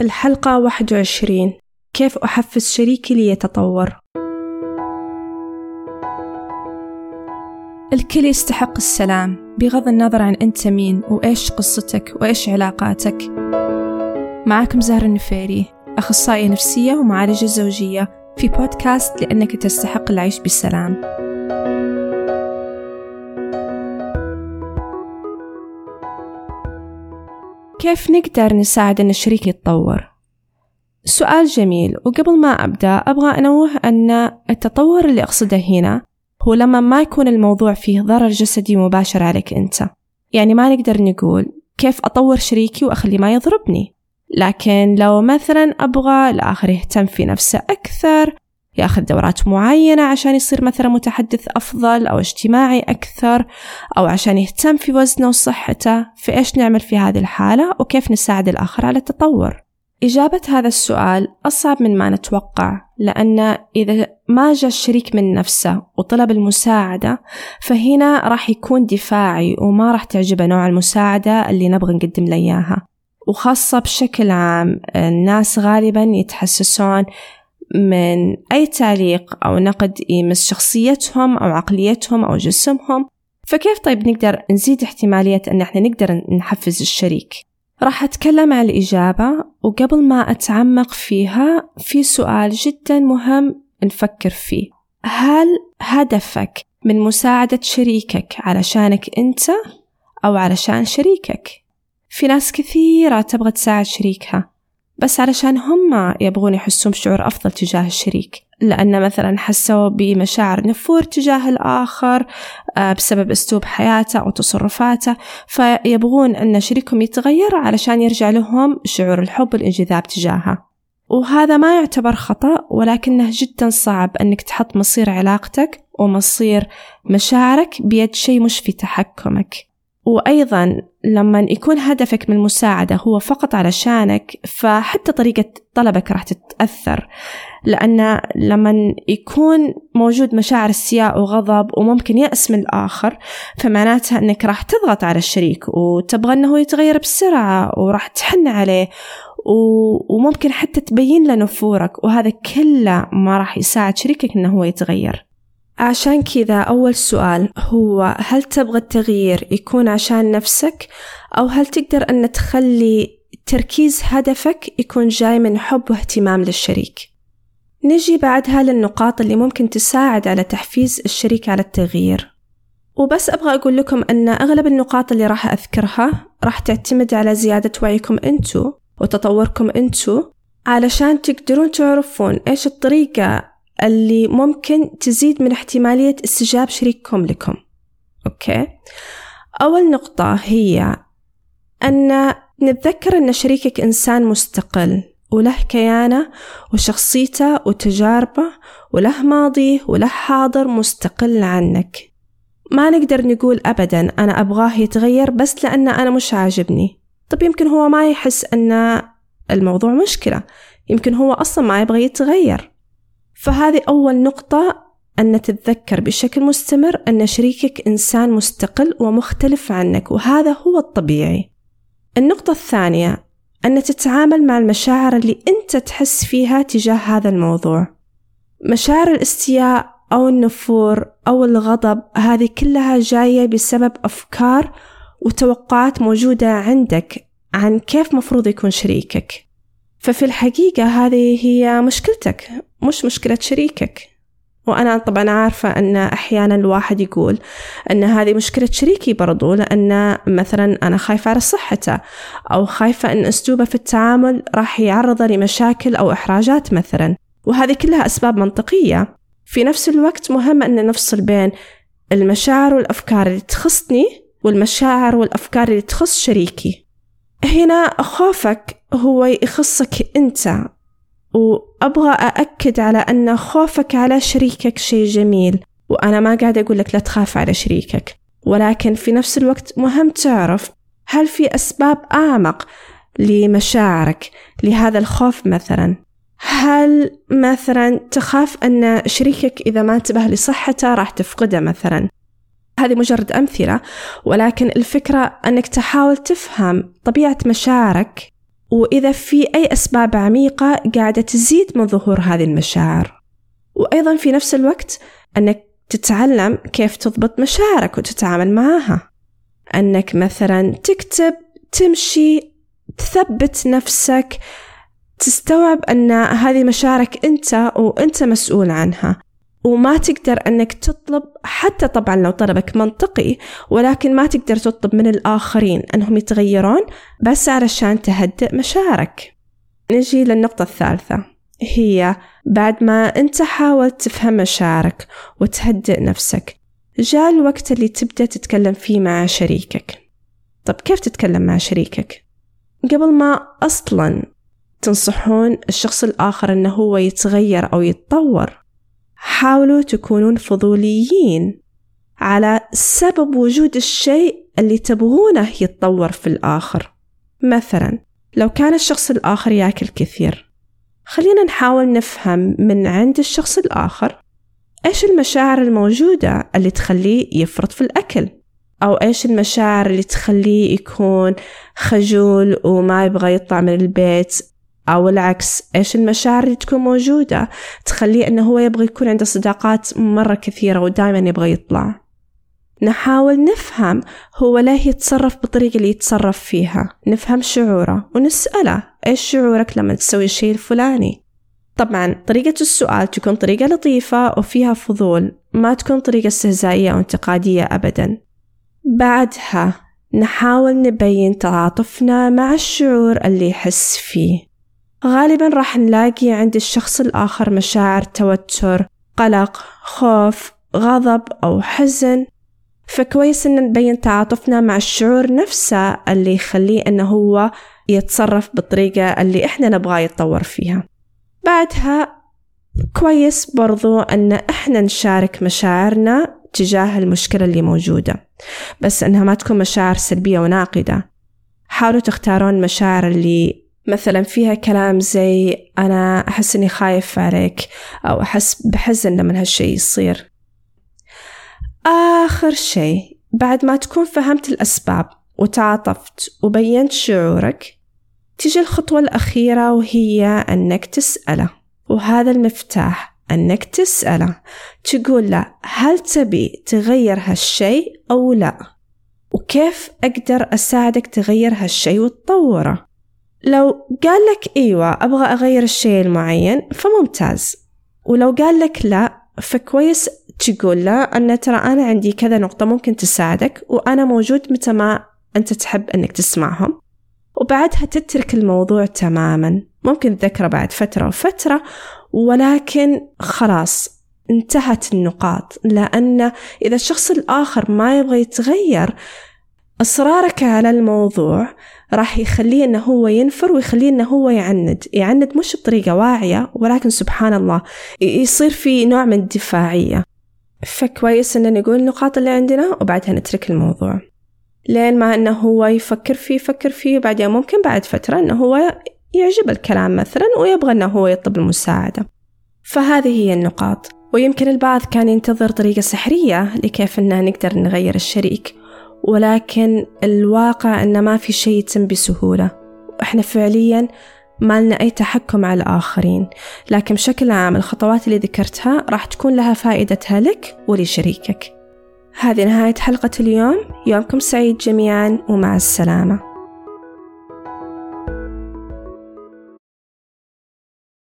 الحلقة 21 كيف أحفز شريكي ليتطور؟ الكل يستحق السلام بغض النظر عن أنت مين وإيش قصتك وإيش علاقاتك. معكم زهر النفيري أخصائية نفسية ومعالجة زوجية في بودكاست لأنك تستحق العيش بسلام. كيف نقدر نساعد أن الشريك يتطور؟ سؤال جميل وقبل ما أبدأ أبغى أنوه أن التطور اللي أقصده هنا هو لما ما يكون الموضوع فيه ضرر جسدي مباشر عليك أنت يعني ما نقدر نقول كيف أطور شريكي وأخليه ما يضربني لكن لو مثلا أبغى الآخر يهتم في نفسه أكثر ياخذ دورات معينة عشان يصير مثلا متحدث أفضل أو اجتماعي أكثر أو عشان يهتم في وزنه وصحته. فإيش نعمل في هذه الحالة وكيف نساعد الآخر على التطور؟ إجابة هذا السؤال أصعب من ما نتوقع لأن إذا ما جاء الشريك من نفسه وطلب المساعدة فهنا راح يكون دفاعي وما راح تعجبه نوع المساعدة اللي نبغى نقدم له إياها. وخاصة بشكل عام الناس غالبا يتحسسون من أي تعليق أو نقد يمس شخصيتهم أو عقليتهم أو جسمهم فكيف طيب نقدر نزيد احتمالية أن إحنا نقدر نحفز الشريك؟ راح أتكلم عن الإجابة وقبل ما أتعمق فيها في سؤال جدا مهم نفكر فيه. هل هدفك من مساعدة شريكك علشانك أنت أو علشان شريكك؟ في ناس كثيرة تبغى تساعد شريكها. بس علشان هم يبغون يحسون بشعور أفضل تجاه الشريك. لأن مثلا حسوا بمشاعر نفور تجاه الآخر آه، بسبب أسلوب حياته أو تصرفاته. فيبغون أن شريكهم يتغير علشان يرجع لهم شعور الحب والانجذاب تجاهه. وهذا ما يعتبر خطأ ولكنه جدا صعب أنك تحط مصير علاقتك ومصير مشاعرك بيد شيء مش في تحكمك. وأيضا لما يكون هدفك من المساعدة هو فقط علشانك فحتى طريقة طلبك راح تتأثر. لأن لما يكون موجود مشاعر استياء وغضب وممكن يأس من الآخر فمعناتها أنك راح تضغط على الشريك وتبغى أنه يتغير بسرعة وراح تحن عليه وممكن حتى تبين له نفورك وهذا كله ما راح يساعد شريكك أنه هو يتغير. عشان كذا أول سؤال هو هل تبغى التغيير يكون عشان نفسك؟ أو هل تقدر أن تخلي تركيز هدفك يكون جاي من حب واهتمام للشريك؟ نجي بعدها للنقاط اللي ممكن تساعد على تحفيز الشريك على التغيير. وبس أبغى أقول لكم أن أغلب النقاط اللي راح أذكرها راح تعتمد على زيادة وعيكم أنتو وتطوركم أنتو علشان تقدرون تعرفون إيش الطريقة اللي ممكن تزيد من احتمالية استجاب شريككم لكم. أوكي؟ أول نقطة هي أن نتذكر أن شريكك إنسان مستقل وله كيانة وشخصيته وتجاربه وله ماضيه وله حاضر مستقل عنك. ما نقدر نقول أبدا أنا أبغاه يتغير بس لأن أنا مش عاجبني. طب يمكن هو ما يحس أن الموضوع مشكلة. يمكن هو أصلا ما يبغى يتغير. فهذه أول نقطة أن تتذكر بشكل مستمر أن شريكك إنسان مستقل ومختلف عنك وهذا هو الطبيعي. النقطة الثانية أن تتعامل مع المشاعر اللي أنت تحس فيها تجاه هذا الموضوع. مشاعر الاستياء أو النفور أو الغضب هذه كلها جاية بسبب أفكار وتوقعات موجودة عندك عن كيف مفروض يكون شريكك. ففي الحقيقة هذه هي مشكلتك. مش مشكلة شريكك وأنا طبعا عارفة أن أحيانا الواحد يقول أن هذه مشكلة شريكي برضو لأن مثلا أنا خايفة على صحته أو خايفة أن أسلوبه في التعامل راح يعرضه لمشاكل أو إحراجات مثلا. وهذه كلها أسباب منطقية. في نفس الوقت مهم أن نفصل بين المشاعر والأفكار اللي تخصني والمشاعر والأفكار اللي تخص شريكي. هنا خوفك هو يخصك أنت. وأبغى أأكد على أن خوفك على شريكك شيء جميل وأنا ما قاعدة أقول لك لا تخاف على شريكك ولكن في نفس الوقت مهم تعرف هل في أسباب أعمق لمشاعرك لهذا الخوف مثلا؟ هل مثلا تخاف أن شريكك إذا ما انتبه لصحته راح تفقده مثلا؟ هذه مجرد أمثلة ولكن الفكرة أنك تحاول تفهم طبيعة مشاعرك وإذا في أي أسباب عميقة قاعدة تزيد من ظهور هذه المشاعر. وأيضا في نفس الوقت أنك تتعلم كيف تضبط مشاعرك وتتعامل معها أنك مثلا تكتب تمشي تثبت نفسك تستوعب أن هذه مشاعرك أنت وأنت مسؤول عنها. وما تقدر أنك تطلب حتى طبعا لو طلبك منطقي ولكن ما تقدر تطلب من الآخرين أنهم يتغيرون بس علشان تهدئ مشاعرك نجي للنقطة الثالثة هي بعد ما أنت حاولت تفهم مشاعرك وتهدئ نفسك جاء الوقت اللي تبدأ تتكلم فيه مع شريكك طب كيف تتكلم مع شريكك؟ قبل ما أصلا تنصحون الشخص الآخر أنه هو يتغير أو يتطور حاولوا تكونون فضوليين على سبب وجود الشيء اللي تبغونه يتطور في الآخر. مثلا لو كان الشخص الآخر ياكل كثير خلينا نحاول نفهم من عند الشخص الآخر إيش المشاعر الموجودة اللي تخليه يفرط في الأكل أو إيش المشاعر اللي تخليه يكون خجول وما يبغى يطلع من البيت. أو العكس إيش المشاعر اللي تكون موجودة؟ تخليه إنه هو يبغى يكون عنده صداقات مرة كثيرة ودائما يبغى يطلع. نحاول نفهم هو ليه يتصرف بالطريقة اللي يتصرف فيها. نفهم شعوره ونسأله إيش شعورك لما تسوي الشيء الفلاني؟ طبعا طريقة السؤال تكون طريقة لطيفة وفيها فضول ما تكون طريقة استهزائية أو انتقادية أبدا. بعدها نحاول نبين تعاطفنا مع الشعور اللي يحس فيه. غالبا راح نلاقي عند الشخص الآخر مشاعر توتر قلق خوف غضب أو حزن. فكويس إن نبين تعاطفنا مع الشعور نفسه اللي يخليه إنه هو يتصرف بالطريقة اللي إحنا نبغاه يتطور فيها. بعدها كويس برضو أن إحنا نشارك مشاعرنا تجاه المشكلة اللي موجودة بس إنها ما تكون مشاعر سلبية وناقدة. حاولوا تختارون مشاعر اللي مثلا فيها كلام زي أنا أحس إني خايف عليك أو أحس بحزن لما هالشي يصير. آخر شيء بعد ما تكون فهمت الأسباب وتعاطفت وبينت شعورك تيجي الخطوة الأخيرة وهي أنك تسأله وهذا المفتاح أنك تسأله تقول له هل تبي تغير هالشيء أو لا؟ وكيف أقدر أساعدك تغير هالشيء وتطوره؟ لو قال لك أيوة أبغى أغير الشيء المعين فممتاز. ولو قال لك لا فكويس تقول له أن ترى أنا عندي كذا نقطة ممكن تساعدك وأنا موجود متى ما أنت تحب أنك تسمعهم. وبعدها تترك الموضوع تماما. ممكن تذكره بعد فترة وفترة ولكن خلاص انتهت النقاط. لأن إذا الشخص الآخر ما يبغى يتغير إصرارك على الموضوع راح يخليه إنه هو ينفر ويخليه إنه هو يعند يعند مش بطريقة واعية ولكن سبحان الله يصير في نوع من الدفاعية. فكويس إن نقول النقاط اللي عندنا وبعدها نترك الموضوع. لين ما إنه هو يفكر فيه يفكر فيه وبعدين ممكن بعد فترة إنه هو يعجب الكلام مثلا ويبغى إنه هو يطلب المساعدة. فهذه هي النقاط. ويمكن البعض كان ينتظر طريقة سحرية لكيف إنه نقدر نغير الشريك. ولكن الواقع أن ما في شيء يتم بسهولة. وإحنا فعليا ما لنا أي تحكم على الآخرين. لكن بشكل عام الخطوات اللي ذكرتها راح تكون لها فائدتها لك ولشريكك. هذه نهاية حلقة اليوم. يومكم سعيد جميعا ومع السلامة.